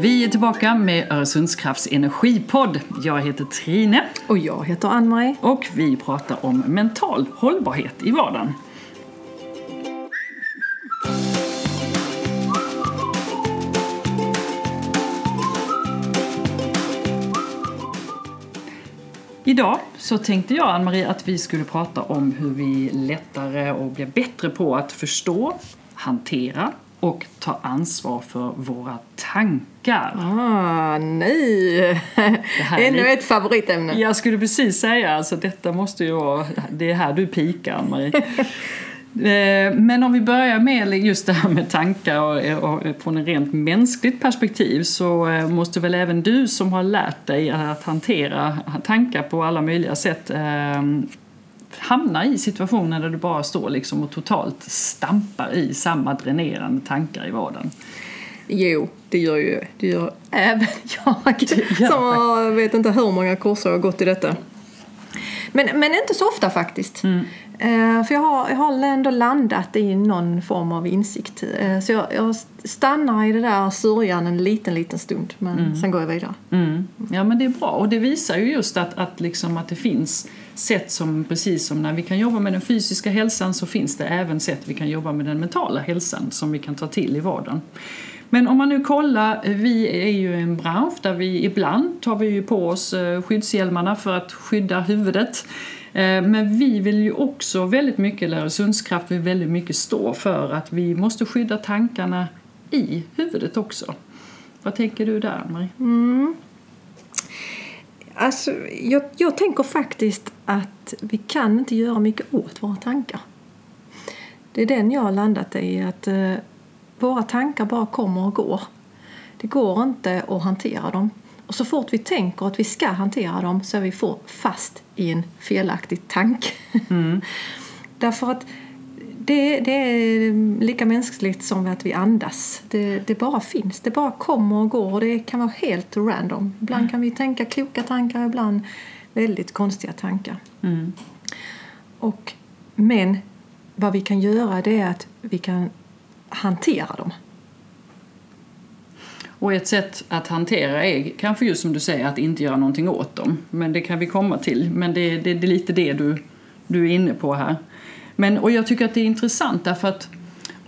Vi är tillbaka med Öresundskrafts energipodd. Jag heter Trine. Och jag heter Ann-Marie. Och vi pratar om mental hållbarhet i vardagen. Idag så tänkte jag, Ann-Marie, att vi skulle prata om hur vi lättare och blir bättre på att förstå, hantera och ta ansvar för våra tankar. Ah, nej! Ännu ett favoritämne. Jag skulle precis säga, alltså detta måste ju vara, det är här du pikar Ann-Marie. Eh, men om vi börjar med just det här med tankar och, och från ett rent mänskligt perspektiv så eh, måste väl även du som har lärt dig att hantera tankar på alla möjliga sätt eh, hamna i situationer där du bara står liksom och totalt stampar i samma dränerande tankar i vardagen. Jo, det gör ju det gör även jag som har, vet inte hur många kurser jag har gått i detta. Men, men inte så ofta faktiskt. Mm. Uh, för jag har, jag har ändå landat i någon form av insikt. Uh, så jag, jag, stannar i det där sörjan en liten, liten stund. Men mm. sen går jag vidare. Mm. Ja men det är bra. Och det visar ju just att, att, liksom att det finns sätt som precis som när vi kan jobba med den fysiska hälsan så finns det även sätt vi kan jobba med den mentala hälsan som vi kan ta till i vardagen. Men om man nu kollar, eh, vi är ju en bransch där vi ibland tar vi på oss eh, skyddshjälmarna för att skydda huvudet. Eh, men vi vill ju också väldigt mycket, eller Öresundskraft vill väldigt mycket stå för att vi måste skydda tankarna i huvudet också. Vad tänker du där, Marie? Mm. Alltså, jag, jag tänker faktiskt att vi kan inte göra mycket åt våra tankar. Det är den jag har landat i, att eh, våra tankar bara kommer och går. Det går inte att hantera dem. Och så fort vi tänker att vi ska hantera dem så är vi fast i en felaktig tanke. Mm. Därför att det, det, är lika mänskligt som att vi andas. Det, det, bara finns. Det bara kommer och går och det kan vara helt random. Ibland mm. kan vi tänka kloka tankar, ibland väldigt konstiga tankar. Mm. Och, men vad vi kan göra det är att vi kan hantera dem. Och ett sätt att hantera är kanske just som du säger att inte göra någonting åt dem. Men det kan vi komma till. Men det, det, det är lite det du, du är inne på här. Men, och jag tycker att det är intressant därför att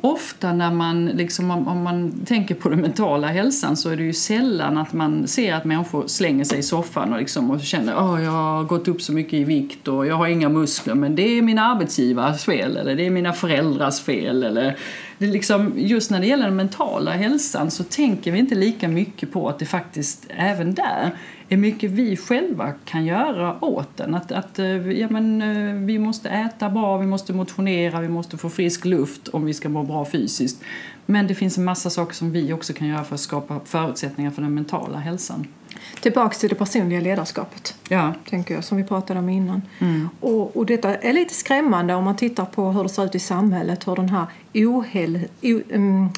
ofta när man, liksom, om, om, man tänker på den mentala hälsan så är det ju sällan att man ser att människor slänger sig i soffan och, liksom, och känner att oh, jag har gått upp så mycket i vikt och jag har inga muskler men det är mina arbetsgivares fel eller det är mina föräldrars fel. Eller, det liksom, just när det gäller den mentala hälsan så tänker vi inte lika mycket på att det faktiskt även där är mycket vi själva kan göra åt den. Att, att eh, ja, men, eh, vi måste äta bra, vi måste motionera, vi måste få frisk luft om vi ska må bra fysiskt. Men det finns en massa saker som vi också kan göra för att skapa förutsättningar för den mentala hälsan. Tillbaks till det personliga ledarskapet, ja. tänker jag, som vi pratade om innan. Mm. Och, och detta är lite skrämmande om man tittar på hur det ser ut i samhället, hur den här ohäl, o, um,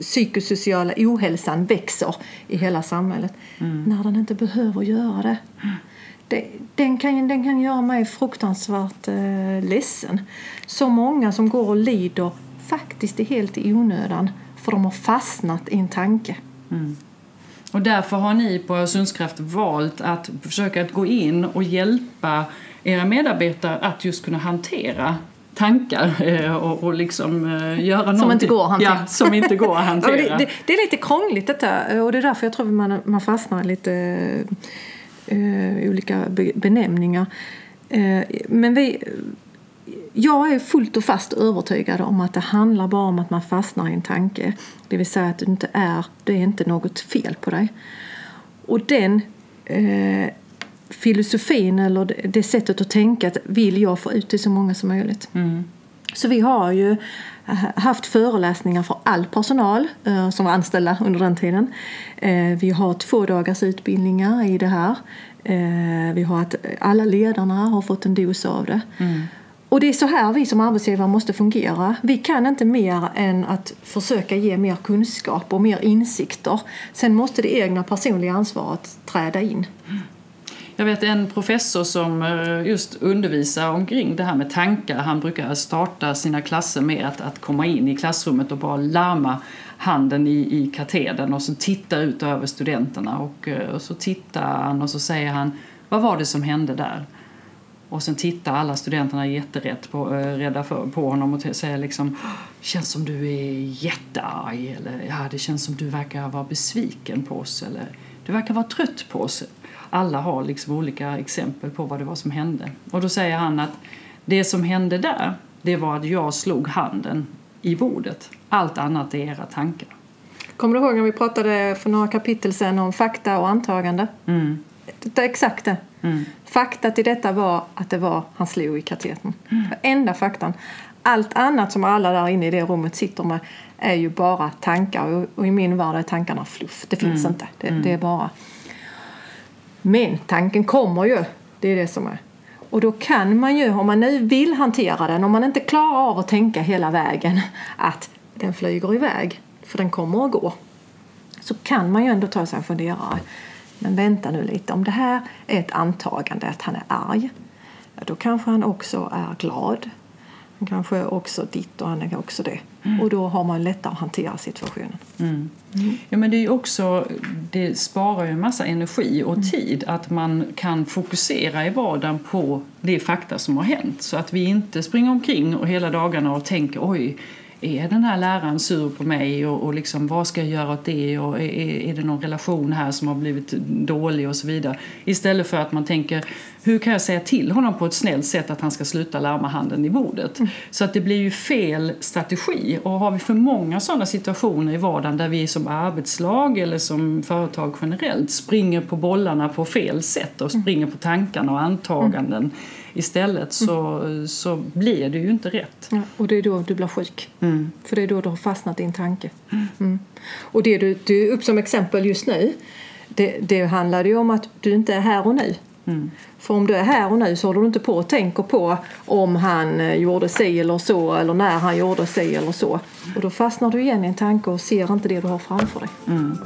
psykosociala ohälsan växer i hela samhället mm. när den inte behöver göra det. det den, kan, den kan göra mig fruktansvärt eh, ledsen. Så många som går och lider faktiskt är helt i onödan för de har fastnat i en tanke. Mm. Och därför har ni på Öresundskraft valt att försöka att gå in och hjälpa era medarbetare att just kunna hantera tankar eh, och, och liksom eh, göra som någonting. Inte går att hantera. Ja, som inte går att hantera. ja, det, det, är lite krångligt detta och det är därför jag tror man, man fastnar lite uh, olika benämningar. Uh, men vi, jag är fullt och fast övertygad om att det handlar bara om att man fastnar i en tanke. Det vill säga att det inte är, det är inte något fel på dig. Och den eh, filosofin eller det sättet att tänka vill jag få ut till så många som möjligt. Mm. Så vi har ju eh, haft föreläsningar för all personal eh, som var anställda under den tiden. Eh, vi har två dagars utbildningar i det här. Vi har att alla ledarna har fått en dos av det. Mm. Och det är så här vi som arbetsgivare måste fungera. Vi kan inte mer än att försöka ge mer kunskap och mer insikter. Sen måste det egna personliga ansvaret träda in. Jag vet en professor som eh, just undervisar omkring det här med tankar. Han brukar starta sina klasser med att, att komma in i klassrummet och bara larma handen i, i katedern och så titta ut över studenterna. Och, eh, och så tittar han och så säger han vad var det som hände där? Och sen tittar alla studenterna jätterätt på, eh, rädda för, på honom och säger liksom känns som du är jättearg eller ja, det känns som du verkar vara besviken på oss eller du verkar vara trött på oss. Alla har liksom olika exempel på vad det var som hände. Och då säger han att det som hände där, det var att jag slog handen i bordet. Allt annat är era tankar. Kommer du ihåg när vi pratade för några kapitel sen om fakta och antagande? Mm. Det är exakt det. Mm. Fakta till detta var att det var han slog i katetern. Mm. Enda faktan. Allt annat som alla där inne i det rummet sitter med är ju bara tankar och, i min värld är tankarna fluff. Det finns mm. inte. Det, mm. det, är bara... Men tanken kommer ju. Det är det som är. Och då kan man ju, om man nu vill hantera den, om man inte klarar av att tänka hela vägen att den flyger iväg, för den kommer att gå, så kan man ju ändå ta sig en funderare. Men vänta nu lite, om det här är ett antagande att han är arg, då kanske han också är glad. Kanske också ditt och han är också det. Mm. Och då har man lättare att hantera situationen. Mm. Mm. Ja, men det, är också, det sparar ju en massa energi och mm. tid att man kan fokusera i vardagen på det fakta som har hänt. Så att vi inte springer omkring och hela dagarna och tänker oj, är den här läraren sur på mig och, och liksom, vad ska jag göra åt det och är, är det någon relation här som har blivit dålig och så vidare. Istället för att man tänker hur kan jag säga till honom på ett snällt sätt att han ska sluta larma handen i bordet? Mm. Så att det blir ju fel strategi och har vi för många sådana situationer i vardagen där vi som arbetslag eller som företag generellt springer på bollarna på fel sätt och mm. springer på tankarna och antaganden mm istället så, mm. så blir det ju inte rätt. Ja, och det är då du blir sjuk. Mm. För det är då du har fastnat i en tanke. Mm. mm. Och det du, du upp som exempel just nu det, det handlar ju om att du inte är här och nu. Mm. För om du är här och nu så håller du inte på och tänker på om han eh, gjorde si eller så eller när han gjorde si eller så. Och då fastnar du igen i en tanke och ser inte det du har framför dig. Mm.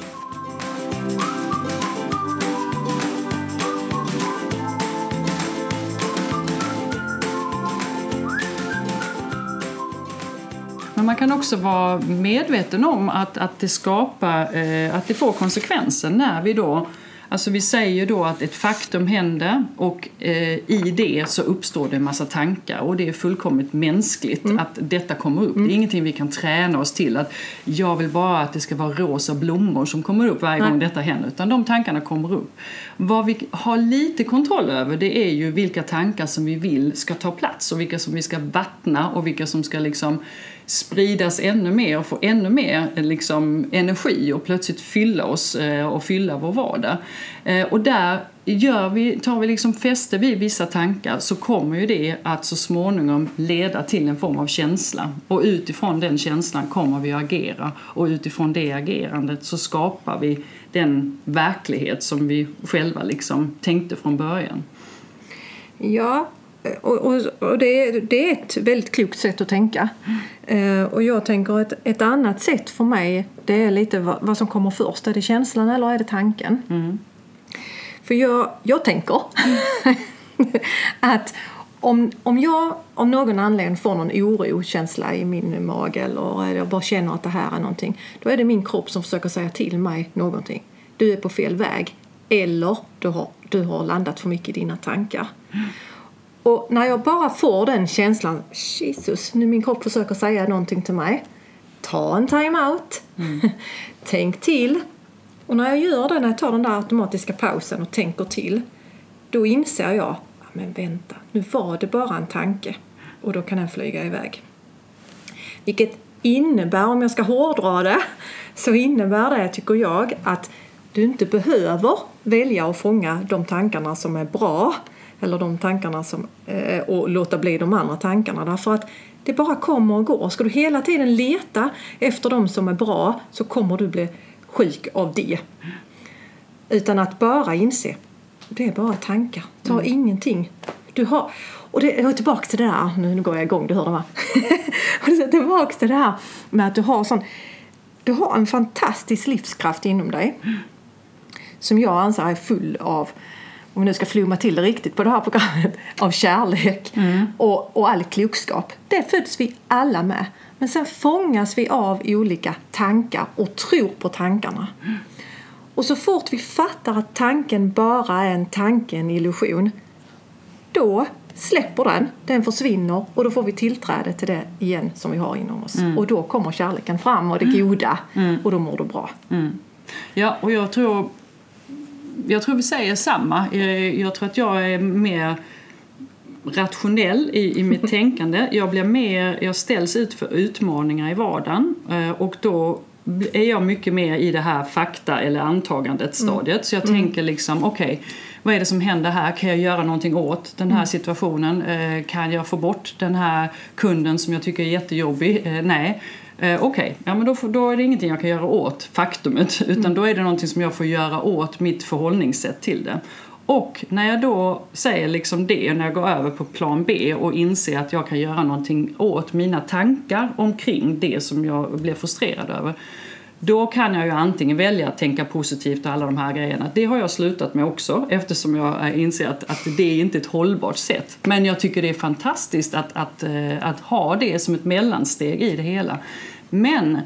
Men man kan också vara medveten om att, att, det, skapar, eh, att det får konsekvenser när vi då Alltså vi säger då att ett faktum händer och eh, i det så uppstår det en massa tankar och det är fullkomligt mänskligt mm. att detta kommer upp. Mm. Det är ingenting vi kan träna oss till att jag vill bara att det ska vara rosa blommor som kommer upp varje Nej. gång detta händer utan de tankarna kommer upp. Vad vi har lite kontroll över det är ju vilka tankar som vi vill ska ta plats och vilka som vi ska vattna och vilka som ska liksom spridas ännu mer och få ännu mer eh, liksom, energi och plötsligt fylla oss eh, och fylla vår vardag. Eh, och där gör vi, tar vi liksom fäste vid vissa tankar så kommer ju det att så småningom leda till en form av känsla. Och utifrån den känslan kommer vi att agera och utifrån det agerandet så skapar vi den verklighet som vi själva liksom tänkte från början. Ja, och, och, och det, är, det, är ett väldigt klokt sätt att tänka. Mm. och jag tänker ett, ett annat sätt för mig det är lite vad, vad, som kommer först. Är det känslan eller är det tanken? Mm. För jag, jag tänker att om, om jag av någon anledning får någon orokänsla i min mage eller jag bara känner att det här är någonting. Då är det min kropp som försöker säga till mig någonting. Du är på fel väg. Eller du har, du har landat för mycket i dina tankar. Mm. Och när jag bara får den känslan, Jesus, nu min kropp försöker säga någonting till mig. Ta en time-out. Mm. Tänk till. Och när jag gör det, när jag tar den där automatiska pausen och tänker till, då inser jag, men vänta, nu var det bara en tanke. Och då kan den flyga iväg. Vilket innebär, om jag ska hårdra det, så innebär det, tycker jag, att du inte behöver välja att fånga de tankarna som är bra eller de tankarna som, eh, och låta bli de andra tankarna. Därför att det bara kommer och går. Ska du hela tiden leta efter de som är bra så kommer du bli sjuk av det. Utan att bara inse, det är bara tankar. Ta mm. ingenting. Du har, och det är tillbaka till det där, nu går jag igång, du hörde va? tillbaka till det här med att du har sån, du har en fantastisk livskraft inom dig. Som jag anser är full av om vi nu ska flumma till det riktigt på det här programmet, av kärlek och, och all klokskap. Det föds vi alla med. Men sen fångas vi av olika tankar och tror på tankarna. Och så fort vi fattar att tanken bara är en tanke, en illusion, då släpper den, den försvinner och då får vi tillträde till det igen som vi har inom oss. Och då kommer kärleken fram och det goda och då mår du bra. Ja, och jag tror, jag tror vi säger samma. Eh, Jag tror att jag är mer rationell i, i mitt tänkande. Jag, blir mer, jag ställs ut för utmaningar i vardagen eh, och då är jag mycket mer i det här fakta eller antagandet stadiet. Så jag tänker liksom, okej, vad är det som händer här? Kan jag göra någonting åt den här situationen? Eh, Kan jag få bort den här kunden som jag tycker är jättejobbig? Nej. Eh, Okej, ja, men då, får- då är det ingenting jag kan göra åt faktumet utan då är det någonting som jag får göra åt mitt förhållningssätt till det. Och när jag då säger liksom det, när jag går över på plan B och inser att jag kan göra någonting åt mina tankar omkring det som jag blir frustrerad över. Då kan jag ju antingen välja att tänka positivt och alla de här grejerna. Det har jag slutat med också eftersom jag eh, inser att, att det är inte ett hållbart sätt. Men jag tycker det är fantastiskt att, att, eh, att ha det som ett mellansteg i det hela. Men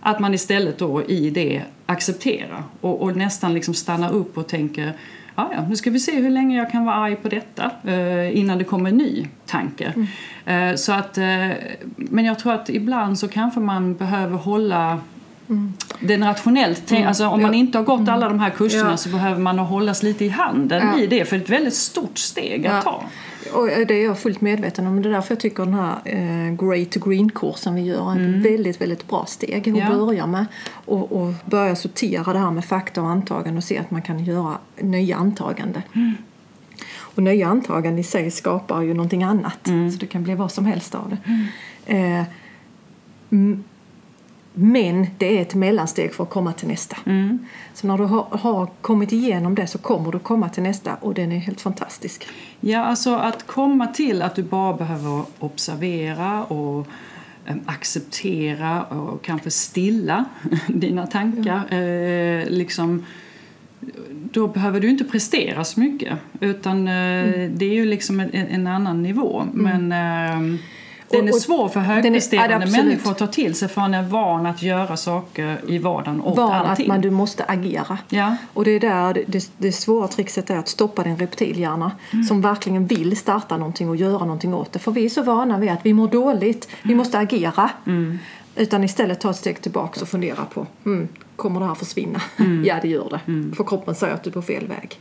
att man istället då i det accepterar och, och nästan liksom stannar upp och tänker Ja, ja, nu ska vi se hur länge jag kan vara arg på detta eh, innan det kommer en ny tanke. Eh, så att, eh, men jag tror att ibland så kanske man behöver hålla den rationellt. tänk- Alltså, om man inte har gått alla de här kurserna så behöver man hållas lite i handen i det för det är ett väldigt stort steg att ta. Och det är jag fullt medveten om. Det är därför jag tycker den här eh, Grey to Green-kursen vi gör är ett väldigt, väldigt bra steg att Ja. börja med. Och, och börja sortera det här med fakta och antaganden och se att man kan göra nya antaganden. Och nya antaganden i sig skapar ju någonting annat. Så det kan bli vad som helst av det. Eh, m- men det är ett mellansteg för att komma till nästa. Så när du har, har kommit igenom det så kommer du komma till nästa och den är helt fantastisk. Ja, alltså att komma till att du bara behöver observera och eh, acceptera och kanske stilla dina tankar. Eh, liksom, då behöver du inte prestera så mycket. Utan eh, det är ju liksom en, en annan nivå. Men eh, den är Och- och svår för är- är högpresterande absolut. människor att ta till sig för man är van att göra saker i vardagen åt Van att allting. man, du måste agera. Ja. Och det är där det- det, svåra trixet är att stoppa din reptilhjärna Mm. som verkligen vill starta någonting och göra någonting åt det. För vi är så vana vid att vi mår dåligt, vi måste agera. Mm. Utan istället ta ett steg tillbaka och fundera på, mm, kommer det här försvinna? Mm. ja, det gör det. För kroppen säger att du är på fel väg.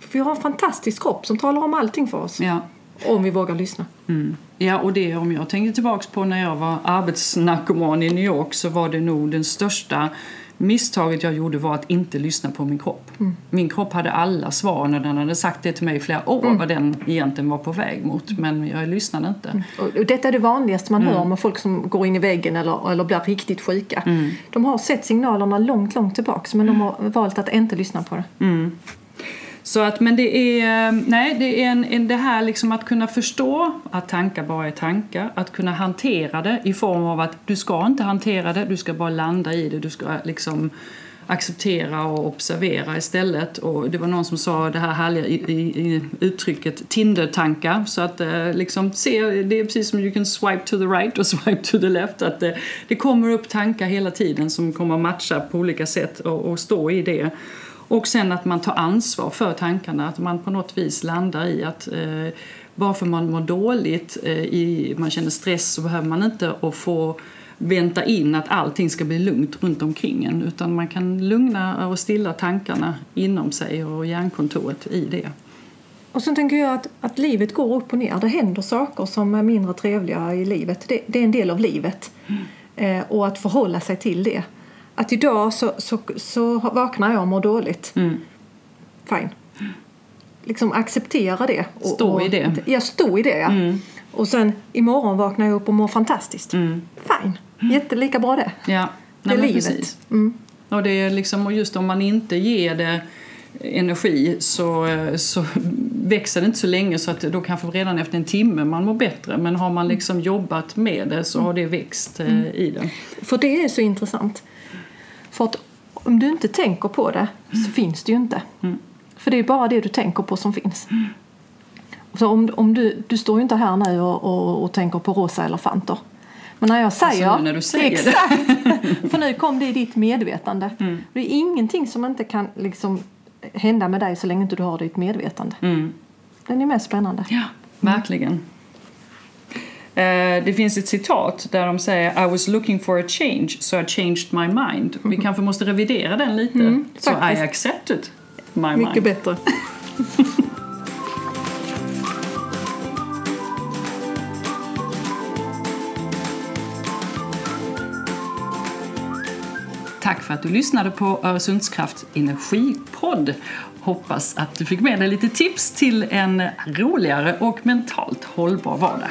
För vi har en fantastisk kropp som talar om allting för oss. Ja. Om vi vågar lyssna. Mm. Ja, och det om jag tänker tillbaks på när jag var arbetsnarkoman i New York så var det nog den största misstaget jag gjorde var att inte lyssna på min kropp. Min kropp hade alla svar när den hade sagt det till mig i flera år vad den egentligen var på väg mot. Men jag lyssnade inte. Och och detta är det vanligaste man Mm. hör med folk som går in i väggen eller, eller blir riktigt sjuka. Mm. De har sett signalerna långt, långt tillbaks men de har valt att inte lyssna på det. Så att, men det är, eh, nej, det är en, en, det här liksom att kunna förstå att tankar bara är tankar. Att kunna hantera det i form av att du ska inte hantera det, du ska bara landa i det. Du ska eh, liksom acceptera och observera istället. Och det var någon som sa det här härliga i, i, i uttrycket Tinder-tankar. Så att eh, liksom se, det är precis som you can swipe to the right och swipe to the left. Att eh, det kommer upp tankar hela tiden som kommer att matcha på olika sätt och, och stå i det. Och sen att man tar ansvar för tankarna, att man på något vis landar i att eh, bara för man mår dåligt, eh, i, man känner stress så behöver man inte att få vänta in att allting ska bli lugnt runt omkring en utan man kan lugna och stilla tankarna inom sig och hjärnkontoret i det. Och sen tänker jag att, att livet går upp och ner. Det händer saker som är mindre trevliga i livet. Det, det är en del av livet. Eh, och att förhålla sig till det. Att idag så, så, så vaknar jag och mår dåligt. Mm. Fine. Liksom acceptera det. Och, Stå och, i det. Mm. Ja, stå i det. Ja. Och sen imorgon vaknar jag upp och mår fantastiskt. Mm. Fine. Jättelika bra det. Ja, Det är livet. precis. Mm. Och, det är liksom, och just om man inte ger det energi så, så växer det inte så länge så att då kanske redan efter en timme man mår bättre. Men har man liksom jobbat med det så har det växt eh, i det. För det är så intressant. För att om du inte tänker på det så finns det ju inte. För det är bara det du tänker på som finns. Så om, om du, du står ju inte här nu och, och, och tänker på rosa elefanter. Men när jag säger... Alltså när du säger exakt! för nu kom det i ditt medvetande. Mm. Det är ingenting som inte kan liksom hända med dig så länge inte du har ditt medvetande. Mm. Den är mest spännande. Ja, verkligen. Eh, Det finns ett citat där de säger I was looking for a change so I changed my mind. Vi kanske måste revidera den lite. Mm, so I accepted my Mycket mind. bättre. Tack för att du lyssnade på Öresundskrafts energipodd. Hoppas att du fick med dig lite tips till en roligare och mentalt hållbar vardag.